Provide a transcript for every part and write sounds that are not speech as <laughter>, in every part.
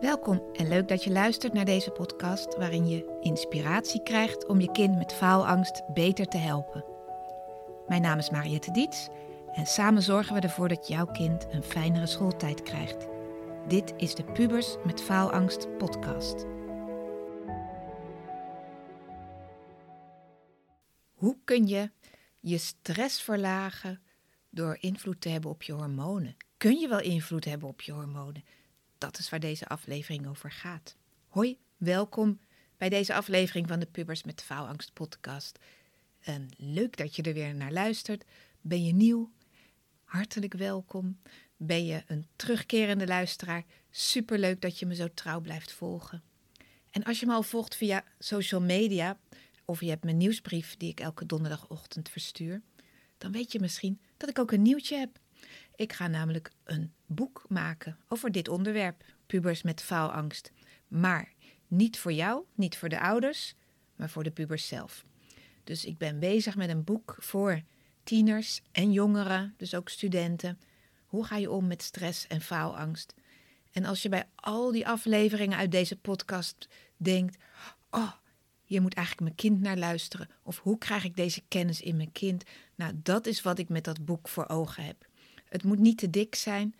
Welkom en leuk dat je luistert naar deze podcast waarin je inspiratie krijgt om je kind met faalangst beter te helpen. Mijn naam is Mariette Diets en samen zorgen we ervoor dat jouw kind een fijnere schooltijd krijgt. Dit is de Pubers met Faalangst podcast. Hoe kun je je stress verlagen door invloed te hebben op je hormonen? Kun je wel invloed hebben op je hormonen? Dat is waar deze aflevering over gaat. Hoi, welkom bij deze aflevering van de Pubers met Faalangst podcast. En leuk dat je er weer naar luistert. Ben je nieuw? Hartelijk welkom. Ben je een terugkerende luisteraar? Superleuk dat je me zo trouw blijft volgen. En als je me al volgt via social media of je hebt mijn nieuwsbrief die ik elke donderdagochtend verstuur, dan weet je misschien dat ik ook een nieuwtje heb. Ik ga namelijk een boek maken over dit onderwerp, pubers met faalangst. Maar niet voor jou, niet voor de ouders, maar voor de pubers zelf. Dus ik ben bezig met een boek voor tieners en jongeren, dus ook studenten. Hoe ga je om met stress en faalangst? En als je bij al die afleveringen uit deze podcast denkt: Oh, je moet eigenlijk mijn kind naar luisteren. Of hoe krijg ik deze kennis in mijn kind? Nou, dat is wat ik met dat boek voor ogen heb. Het moet niet te dik zijn.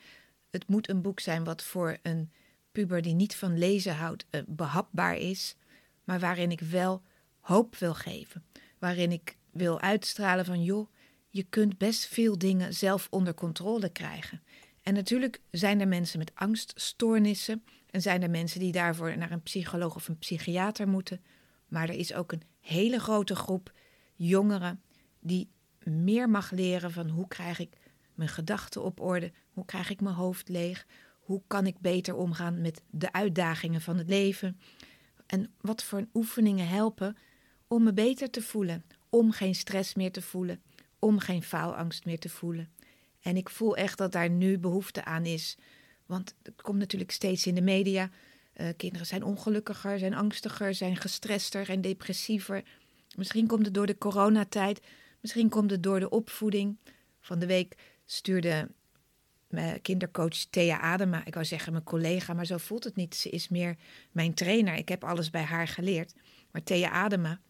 Het moet een boek zijn wat voor een puber die niet van lezen houdt eh, behapbaar is. Maar waarin ik wel hoop wil geven. Waarin ik wil uitstralen van joh, je kunt best veel dingen zelf onder controle krijgen. En natuurlijk zijn er mensen met angststoornissen en zijn er mensen die daarvoor naar een psycholoog of een psychiater moeten. Maar er is ook een hele grote groep jongeren die meer mag leren van hoe krijg ik mijn gedachten op orde, hoe krijg ik mijn hoofd leeg, hoe kan ik beter omgaan met de uitdagingen van het leven en wat voor oefeningen helpen om me beter te voelen, om geen stress meer te voelen, om geen faalangst meer te voelen. En ik voel echt dat daar nu behoefte aan is, want het komt natuurlijk steeds in de media uh, kinderen zijn ongelukkiger, zijn angstiger, zijn gestrester en depressiever. Misschien komt het door de coronatijd, misschien komt het door de opvoeding. Van de week stuurde kindercoach Thea Adema, ik wou zeggen mijn collega, maar zo voelt het niet. Ze is meer mijn trainer. Ik heb alles bij haar geleerd. Maar Thea Adema,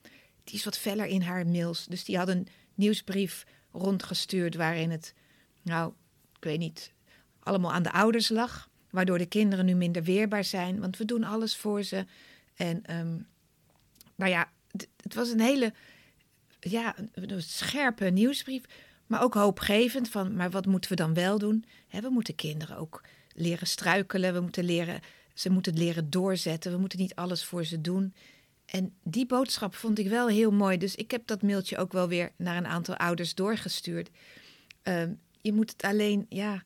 die is wat feller in haar mails. Dus die had een nieuwsbrief rondgestuurd waarin het, nou, ik weet niet, allemaal aan de ouders lag. Waardoor de kinderen nu minder weerbaar zijn, want we doen alles voor ze. En um, nou ja, het, was een hele ja, een scherpe nieuwsbrief, maar ook hoopgevend van, maar wat moeten we dan wel doen? we moeten kinderen ook leren struikelen, we moeten leren, ze moeten leren doorzetten, we moeten niet alles voor ze doen. En die boodschap vond ik wel heel mooi, dus ik heb dat mailtje ook wel weer naar een aantal ouders doorgestuurd. Um, je moet het alleen, ja,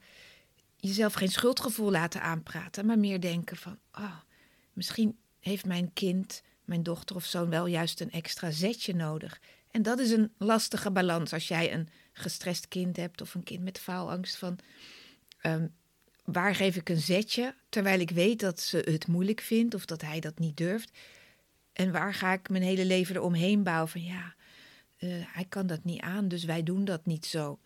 jezelf geen schuldgevoel laten aanpraten, maar meer denken van, oh, misschien heeft mijn kind, mijn dochter of zoon wel juist een extra zetje nodig. En dat is een lastige balans als jij een gestrest kind hebt of een kind met faalangst van, um, waar geef ik een zetje terwijl ik weet dat ze het moeilijk vindt of dat hij dat niet durft. En waar ga ik mijn hele leven eromheen bouwen van ja, uh, hij kan dat niet aan, dus wij doen dat niet zo.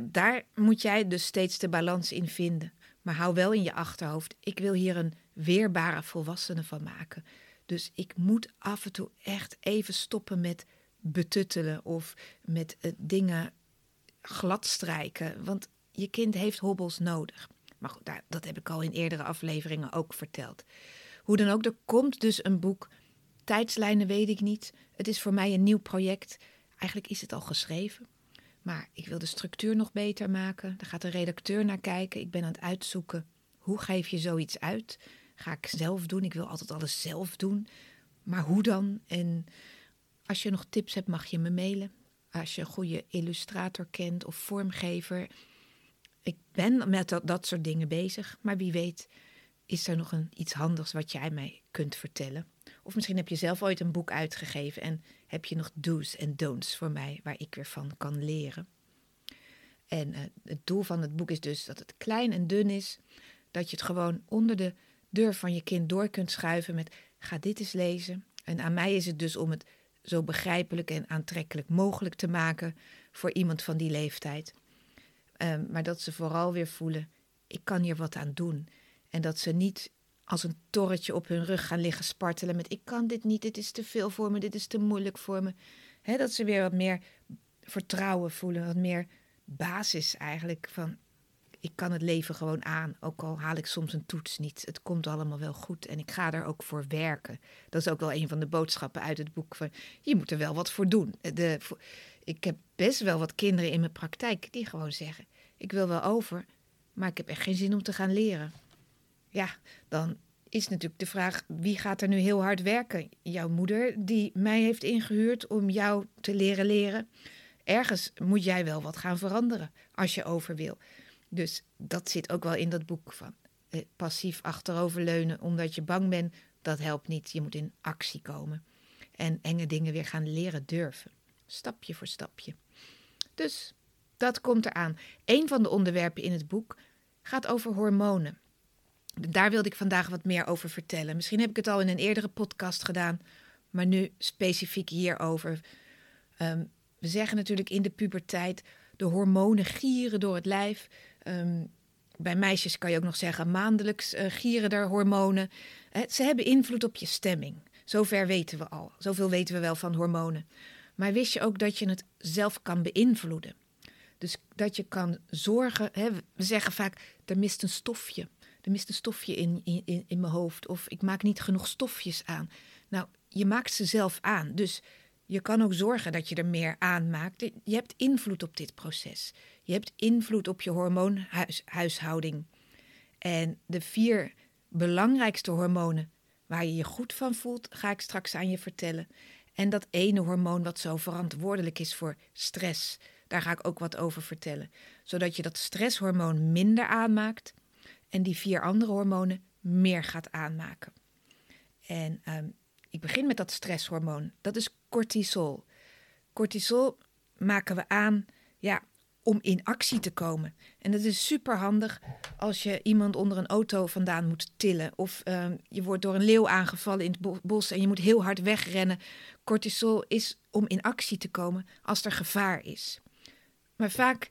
Daar moet jij dus steeds de balans in vinden. Maar hou wel in je achterhoofd, ik wil hier een weerbare volwassene van maken. Dus ik moet af en toe echt even stoppen met betuttelen of met uh, dingen gladstrijken. Want je kind heeft hobbels nodig. Maar goed, dat heb ik al in eerdere afleveringen ook verteld. Hoe dan ook, er komt dus een boek. Tijdslijnen weet ik niet. Het is voor mij een nieuw project. Eigenlijk is het al geschreven. Maar ik wil de structuur nog beter maken. Daar gaat de redacteur naar kijken. Ik ben aan het uitzoeken. Hoe geef je zoiets uit? Ga ik zelf doen? Ik wil altijd alles zelf doen. Maar hoe dan? En als je nog tips hebt, mag je me mailen. Als je een goede illustrator kent of vormgever. Ik ben met dat, dat soort dingen bezig. Maar wie weet is er nog een, iets handigs wat jij mij kunt vertellen. Of misschien heb je zelf ooit een boek uitgegeven en heb je nog do's en don'ts voor mij waar ik weer van kan leren. En uh, het doel van het boek is dus dat het klein en dun is, dat je het gewoon onder de deur van je kind door kunt schuiven met ga dit eens lezen. En aan mij is het dus om het zo begrijpelijk en aantrekkelijk mogelijk te maken voor iemand van die leeftijd. Um, maar dat ze vooral weer voelen, ik kan hier wat aan doen. En dat ze niet als een torretje op hun rug gaan liggen spartelen met ik kan dit niet, dit is te veel voor me, dit is te moeilijk voor me. Dat ze weer wat meer vertrouwen voelen, wat meer basis eigenlijk van ik kan het leven gewoon aan, ook al haal ik soms een toets niet. Het komt allemaal wel goed en ik ga er ook voor werken. Dat is ook wel een van de boodschappen uit het boek je moet er wel wat voor doen. De, ik heb best wel wat kinderen in mijn praktijk die gewoon zeggen ik wil wel over, maar ik heb echt geen zin om te gaan leren. Ja, dan is natuurlijk de vraag: wie gaat er nu heel hard werken? Jouw moeder, die mij heeft ingehuurd om jou te leren leren. Ergens moet jij wel wat gaan veranderen als je over wil. Dus dat zit ook wel in dat boek van eh, passief achteroverleunen omdat je bang bent. Dat helpt niet. Je moet in actie komen en enge dingen weer gaan leren durven. Stapje voor stapje. Dus dat komt eraan. Een van de onderwerpen in het boek gaat over hormonen. Daar wilde ik vandaag wat meer over vertellen. Misschien heb ik het al in een eerdere podcast gedaan, maar nu specifiek hierover. Um, we zeggen natuurlijk in de puberteit, de hormonen gieren door het lijf. Um, bij meisjes kan je ook nog zeggen, maandelijks uh, gieren er hormonen. ze hebben invloed op je stemming. Zover weten we al. Zoveel weten we wel van hormonen. Maar wist je ook dat je het zelf kan beïnvloeden? Dus dat je kan zorgen. We zeggen vaak: er mist een stofje. Er mist een stofje in, in, in mijn hoofd. Of ik maak niet genoeg stofjes aan. Nou, je maakt ze zelf aan. Dus je kan ook zorgen dat je er meer aanmaakt. Je hebt invloed op dit proces. Je hebt invloed op je hormoonhuishouding. En de vier belangrijkste hormonen waar je je goed van voelt, ga ik straks aan je vertellen. En dat ene hormoon wat zo verantwoordelijk is voor stress. Daar ga ik ook wat over vertellen. Zodat je dat stresshormoon minder aanmaakt en die vier andere hormonen meer gaat aanmaken. En um, ik begin met dat stresshormoon. Dat is cortisol. Cortisol maken we aan ja, om in actie te komen. En dat is super handig als je iemand onder een auto vandaan moet tillen. Of um, je wordt door een leeuw aangevallen in het bos en je moet heel hard wegrennen. Cortisol is om in actie te komen als er gevaar is. Maar vaak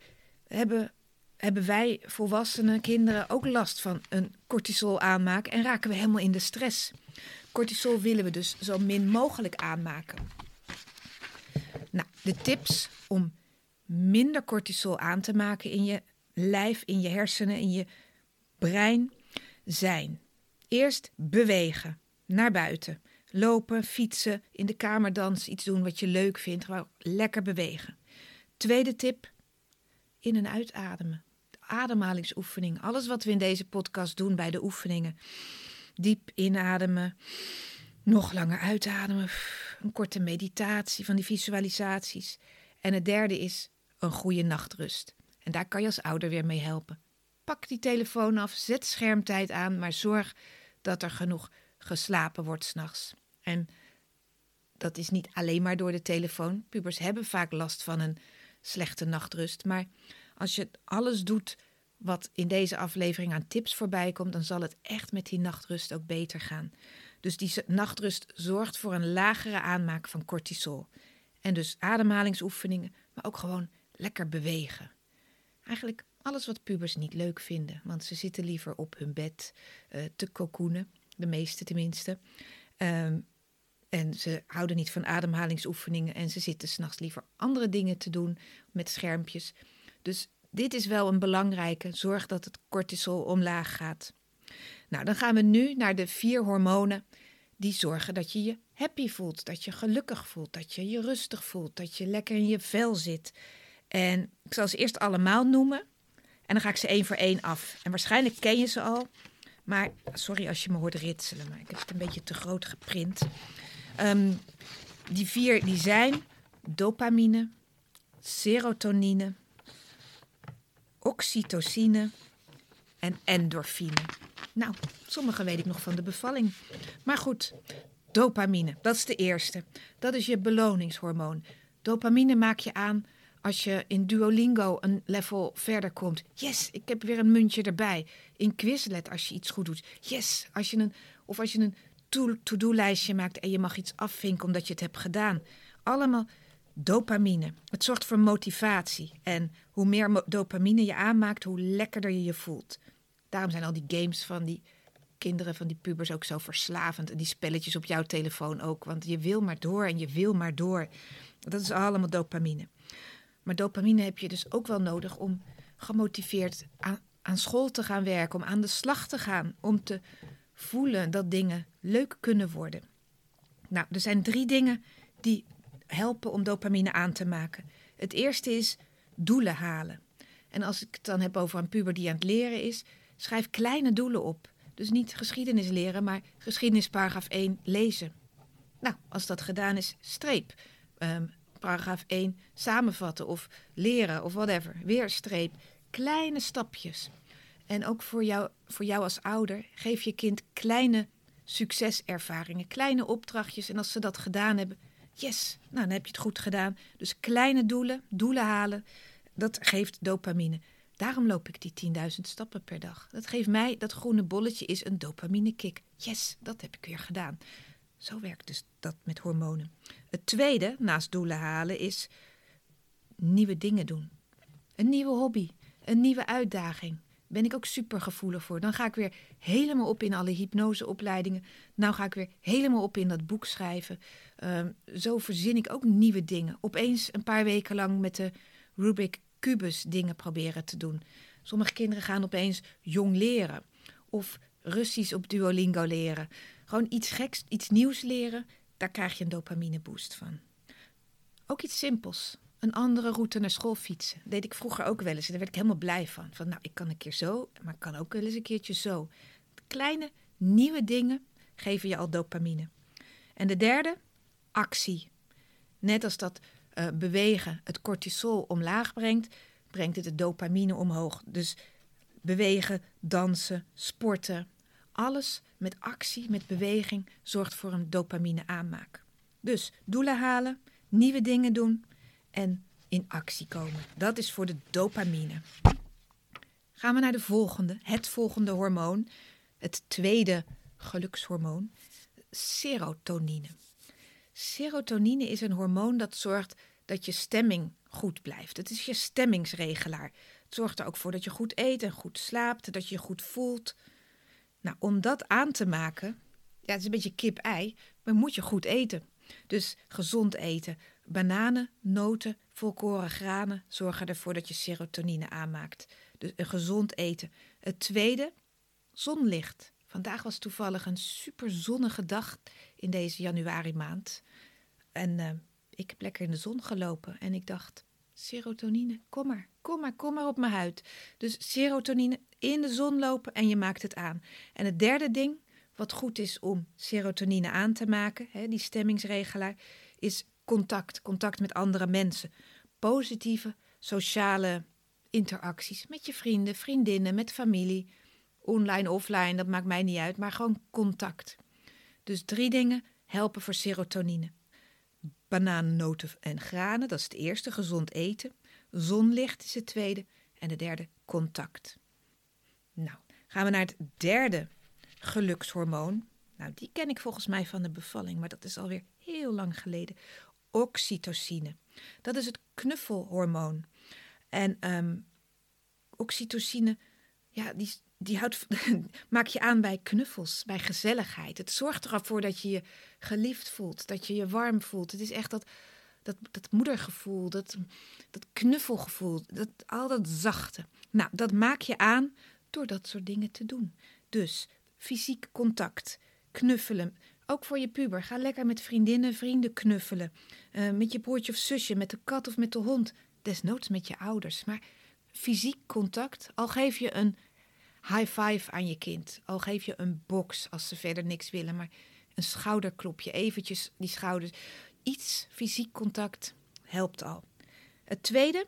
hebben, hebben wij volwassenen, kinderen ook last van een cortisol aanmaak en raken we helemaal in de stress. Cortisol willen we dus zo min mogelijk aanmaken. Nou, de tips om minder cortisol aan te maken in je lijf, in je hersenen, in je brein zijn: eerst bewegen naar buiten. Lopen, fietsen, in de kamer dansen, iets doen wat je leuk vindt. Gewoon lekker bewegen. Tweede tip: in- en uitademen. De ademhalingsoefening. Alles wat we in deze podcast doen bij de oefeningen. Diep inademen. Nog langer uitademen. Een korte meditatie van die visualisaties. En het derde is een goede nachtrust. En daar kan je als ouder weer mee helpen. Pak die telefoon af, zet schermtijd aan, maar zorg dat er genoeg geslapen wordt s'nachts. En dat is niet alleen maar door de telefoon. Pubers hebben vaak last van een slechte nachtrust. Maar als je alles doet wat in deze aflevering aan tips voorbij komt, dan zal het echt met die nachtrust ook beter gaan. Dus die nachtrust zorgt voor een lagere aanmaak van cortisol. En dus ademhalingsoefeningen, maar ook gewoon lekker bewegen. Eigenlijk alles wat pubers niet leuk vinden, want ze zitten liever op hun bed uh, te kokoenen, de meeste tenminste. Um, en ze houden niet van ademhalingsoefeningen en ze zitten s'nachts liever andere dingen te doen met schermpjes. Dus dit is wel een belangrijke. Zorg dat het cortisol omlaag gaat. Nou, dan gaan we nu naar de vier hormonen die zorgen dat je je happy voelt, dat je gelukkig voelt, dat je je rustig voelt, dat je lekker in je vel zit. En ik zal ze eerst allemaal noemen en dan ga ik ze één voor één af. En waarschijnlijk ken je ze al, maar sorry als je me hoort ritselen, maar ik heb het een beetje te groot geprint. Um, die vier die zijn dopamine, serotonine, oxytocine en endorfine. Nou, sommige weet ik nog van de bevalling. Maar goed, dopamine, dat is de eerste. Dat is je beloningshormoon. Dopamine maak je aan als je in Duolingo een level verder komt. Yes, ik heb weer een muntje erbij. In Quizlet als je iets goed doet. Yes, als je een, of als je een to-do-lijstje maakt en je mag iets afvinken omdat je het hebt gedaan. Allemaal dopamine. Het zorgt voor motivatie. En hoe meer dopamine je aanmaakt, hoe lekkerder je je voelt. Daarom zijn al die games van die kinderen van die pubers ook zo verslavend. En die spelletjes op jouw telefoon ook. Want je wil maar door en je wil maar door. Dat is allemaal dopamine. Maar dopamine heb je dus ook wel nodig om gemotiveerd aan, school te gaan werken. Om aan de slag te gaan. Om te voelen dat dingen leuk kunnen worden. Nou, er zijn drie dingen die helpen om dopamine aan te maken. Het eerste is doelen halen. En als ik het dan heb over een puber die aan het leren is, schrijf kleine doelen op. Dus niet geschiedenis leren, maar geschiedenis paragraaf 1 lezen. Nou, als dat gedaan is, streep. Um, paragraaf 1 samenvatten of leren of whatever. Weer streep. Kleine stapjes. En ook voor jou, voor jou als ouder, geef je kind kleine succeservaringen, kleine opdrachtjes. En als ze dat gedaan hebben, yes, nou dan heb je het goed gedaan. Dus kleine doelen, doelen halen, dat geeft dopamine. Daarom loop ik die 10.000 stappen per dag. Dat geeft mij, dat groene bolletje is een dopamine kick. Yes, dat heb ik weer gedaan. Zo werkt dus dat met hormonen. Het tweede, naast doelen halen, is nieuwe dingen doen. Een nieuwe hobby, een nieuwe uitdaging. Ben ik ook super gevoelig voor. Dan ga ik weer helemaal op in alle hypnoseopleidingen. Nou ga ik weer helemaal op in dat boek schrijven. Ehm, zo verzin ik ook nieuwe dingen. Opeens een paar weken lang met de Rubik Cubus dingen proberen te doen. Sommige kinderen gaan opeens jong leren. Of Russisch op Duolingo leren. Gewoon iets geks, iets nieuws leren. Daar krijg je een dopamine boost van. Ook iets simpels. Een andere route naar school fietsen. Dat deed ik vroeger ook wel eens. En daar werd ik helemaal blij van. Van nou, ik kan een keer zo, maar ik kan ook wel eens een keertje zo. Kleine, nieuwe dingen geven je al dopamine. En de derde, actie. Net als dat uh, bewegen het cortisol omlaag brengt, brengt het de dopamine omhoog. Dus bewegen, dansen, sporten, alles met actie, met beweging zorgt voor een dopamine aanmaak. Dus doelen halen, nieuwe dingen doen en in actie komen. Dat is voor de dopamine. Gaan we naar de volgende, het volgende hormoon, het tweede gelukshormoon, serotonine. Serotonine is een hormoon dat zorgt dat je stemming goed blijft. Het is je stemmingsregelaar. Het zorgt er ook voor dat je goed eet en goed slaapt, dat je je goed voelt. Nou, om dat aan te maken, ja, het is een beetje kip-ei, maar moet je goed eten. Dus gezond eten. Bananen, noten, volkoren granen zorgen ervoor dat je serotonine aanmaakt. Dus een gezond eten. Het tweede, zonlicht. Vandaag was toevallig een super zonnige dag in deze januari maand. En uh, ik heb lekker in de zon gelopen en ik dacht, serotonine, kom maar, kom maar, kom maar op mijn huid. Dus serotonine in de zon lopen en je maakt het aan. En het derde ding, wat goed is om serotonine aan te maken, hè, die stemmingsregelaar, is contact. Contact met andere mensen. Positieve sociale interacties met je vrienden, vriendinnen, met familie. Online, offline, dat maakt mij niet uit, maar gewoon contact. Dus drie dingen helpen voor serotonine. Bananen, noten en granen, dat is het eerste, gezond eten. Zonlicht is het tweede. En de derde, contact. Nou, gaan we naar het derde gelukshormoon. Nou, die ken ik volgens mij van de bevalling, maar dat is alweer heel lang geleden. Oxytocine. Dat is het knuffelhormoon. En um, oxytocine, ja, die, die houdt, <laughs> maak je aan bij knuffels, bij gezelligheid. Het zorgt ervoor dat je je geliefd voelt, dat je je warm voelt. Het is echt dat, dat, dat moedergevoel, dat, dat knuffelgevoel, dat, al dat zachte. Nou, dat maak je aan door dat soort dingen te doen. Dus fysiek contact, knuffelen. Ook voor je puber. Ga lekker met vriendinnen, vrienden knuffelen. Uh, met je broertje of zusje, met de kat of met de hond. Desnoods met je ouders. Maar fysiek contact, al geef je een high five aan je kind. Al geef je een box als ze verder niks willen, maar een schouderklopje, eventjes die schouders. Iets fysiek contact helpt al. Het tweede,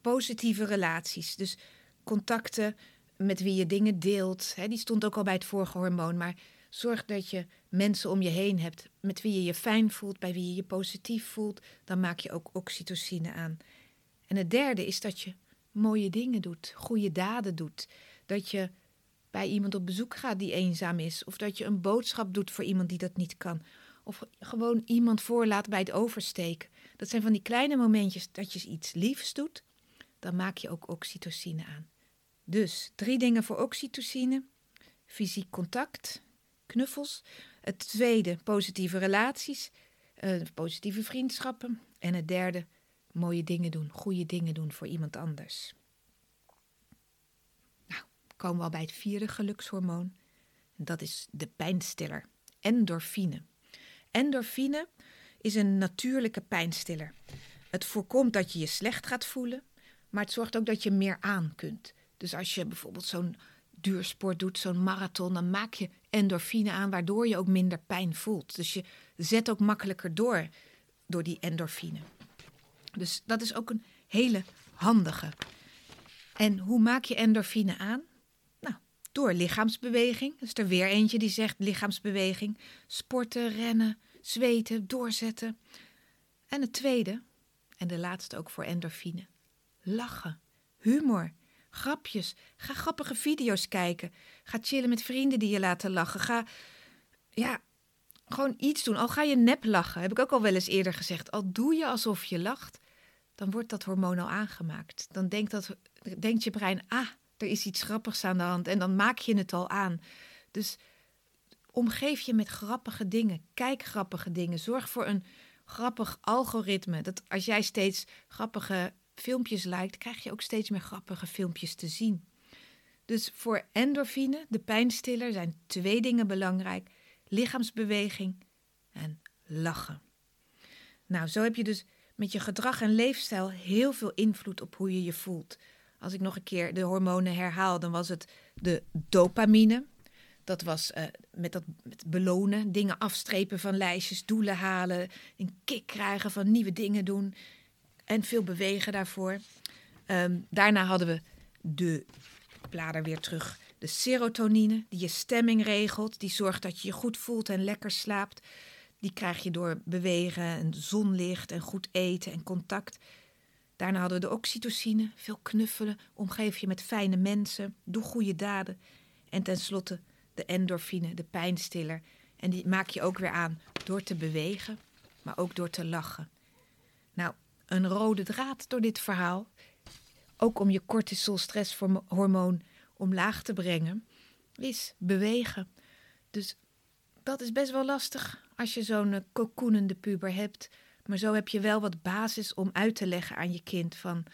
positieve relaties. Dus contacten met wie je dingen deelt. Die stond ook al bij het vorige hormoon. Maar zorg dat je mensen om je heen hebt met wie je je fijn voelt, bij wie je je positief voelt. Dan maak je ook oxytocine aan. En het derde is dat je mooie dingen doet, goede daden doet. Dat je bij iemand op bezoek gaat die eenzaam is. Of dat je een boodschap doet voor iemand die dat niet kan. Of gewoon iemand voorlaat bij het oversteken. Dat zijn van die kleine momentjes dat je iets liefs doet. Dan maak je ook oxytocine aan. Dus drie dingen voor oxytocine. fysiek contact, knuffels. Het tweede, positieve relaties, uh, positieve vriendschappen. En het derde, mooie dingen doen, goede dingen doen voor iemand anders. Nou, komen we al bij het vierde gelukshormoon. Dat is de pijnstiller, endorfine. Endorfine is een natuurlijke pijnstiller. Het voorkomt dat je je slecht gaat voelen, maar het zorgt ook dat je meer aan kunt. Dus als je bijvoorbeeld zo'n duursport doet, zo'n marathon, dan maak je endorfine aan, waardoor je ook minder pijn voelt. Dus je zet ook makkelijker door door die endorfine. Dus dat is ook een hele handige. En hoe maak je endorfine aan? Nou, door lichaamsbeweging. Dus er weer eentje die zegt lichaamsbeweging. Sporten, rennen, zweten, doorzetten. En het tweede, en de laatste ook voor endorfine, lachen, humor, grapjes. Ga grappige video's kijken. Ga chillen met vrienden die je laten lachen. Ga, ja, gewoon iets doen. Al ga je nep lachen, heb ik ook al wel eens eerder gezegd. Al doe je alsof je lacht, dan wordt dat hormoon al aangemaakt. Dan denkt, dat, denkt je brein, ah, er is iets grappigs aan de hand. En dan maak je het al aan. Dus omgeef je met grappige dingen. Kijk grappige dingen. Zorg voor een grappig algoritme. Dat als jij steeds grappige filmpjes lijkt, krijg je ook steeds meer grappige filmpjes te zien. Dus voor endorfine, de pijnstiller, zijn twee dingen belangrijk: lichaamsbeweging en lachen. Nou, zo heb je dus met je gedrag en leefstijl heel veel invloed op hoe je je voelt. Als ik nog een keer de hormonen herhaal, dan was het de dopamine. Dat was uh, met dat met belonen, dingen afstrepen van lijstjes, doelen halen, een kick krijgen van nieuwe dingen doen en veel bewegen daarvoor. Um, daarna hadden we de, blader weer terug, de serotonine, die je stemming regelt, die zorgt dat je je goed voelt en lekker slaapt. Die krijg je door bewegen en zonlicht en goed eten en contact. Daarna hadden we de oxytocine, veel knuffelen, omgeef je met fijne mensen, doe goede daden. En tenslotte de endorfine, de pijnstiller. En die maak je ook weer aan door te bewegen, maar ook door te lachen. Nou, een rode draad door dit verhaal, ook om je cortisol stresshormoon omlaag te brengen, is bewegen. Dus dat is best wel lastig als je zo'n kokoenende eh, puber hebt. Maar zo heb je wel wat basis om uit te leggen aan je kind van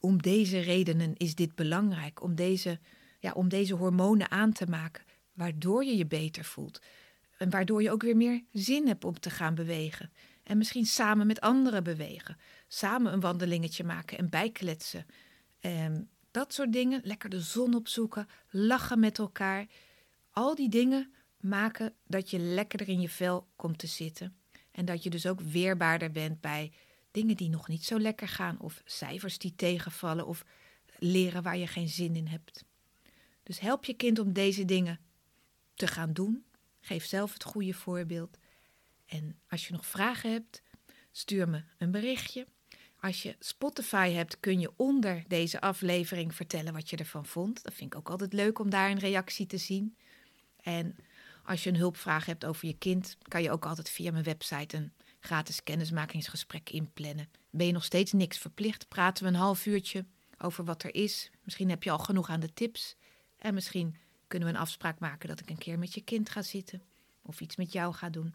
om deze redenen is dit belangrijk, om deze, ja, om deze hormonen aan te maken, waardoor je je beter voelt. En waardoor je ook weer meer zin hebt om te gaan bewegen. En misschien samen met anderen bewegen. Samen een wandelingetje maken en bijkletsen. En dat soort dingen. Lekker de zon opzoeken. Lachen met elkaar. Al die dingen maken dat je lekkerder in je vel komt te zitten. En dat je dus ook weerbaarder bent bij dingen die nog niet zo lekker gaan. Of cijfers die tegenvallen. Of leren waar je geen zin in hebt. Dus help je kind om deze dingen te gaan doen. Geef zelf het goede voorbeeld. En als je nog vragen hebt, stuur me een berichtje. Als je Spotify hebt, kun je onder deze aflevering vertellen wat je ervan vond. Dat vind ik ook altijd leuk om daar een reactie te zien. En als je een hulpvraag hebt over je kind, kan je ook altijd via mijn website een gratis kennismakingsgesprek inplannen. Ben je nog steeds niks verplicht? Praten we een half uurtje over wat er is. Misschien heb je al genoeg aan de tips. En misschien kunnen we een afspraak maken dat ik een keer met je kind ga zitten. Of iets met jou ga doen.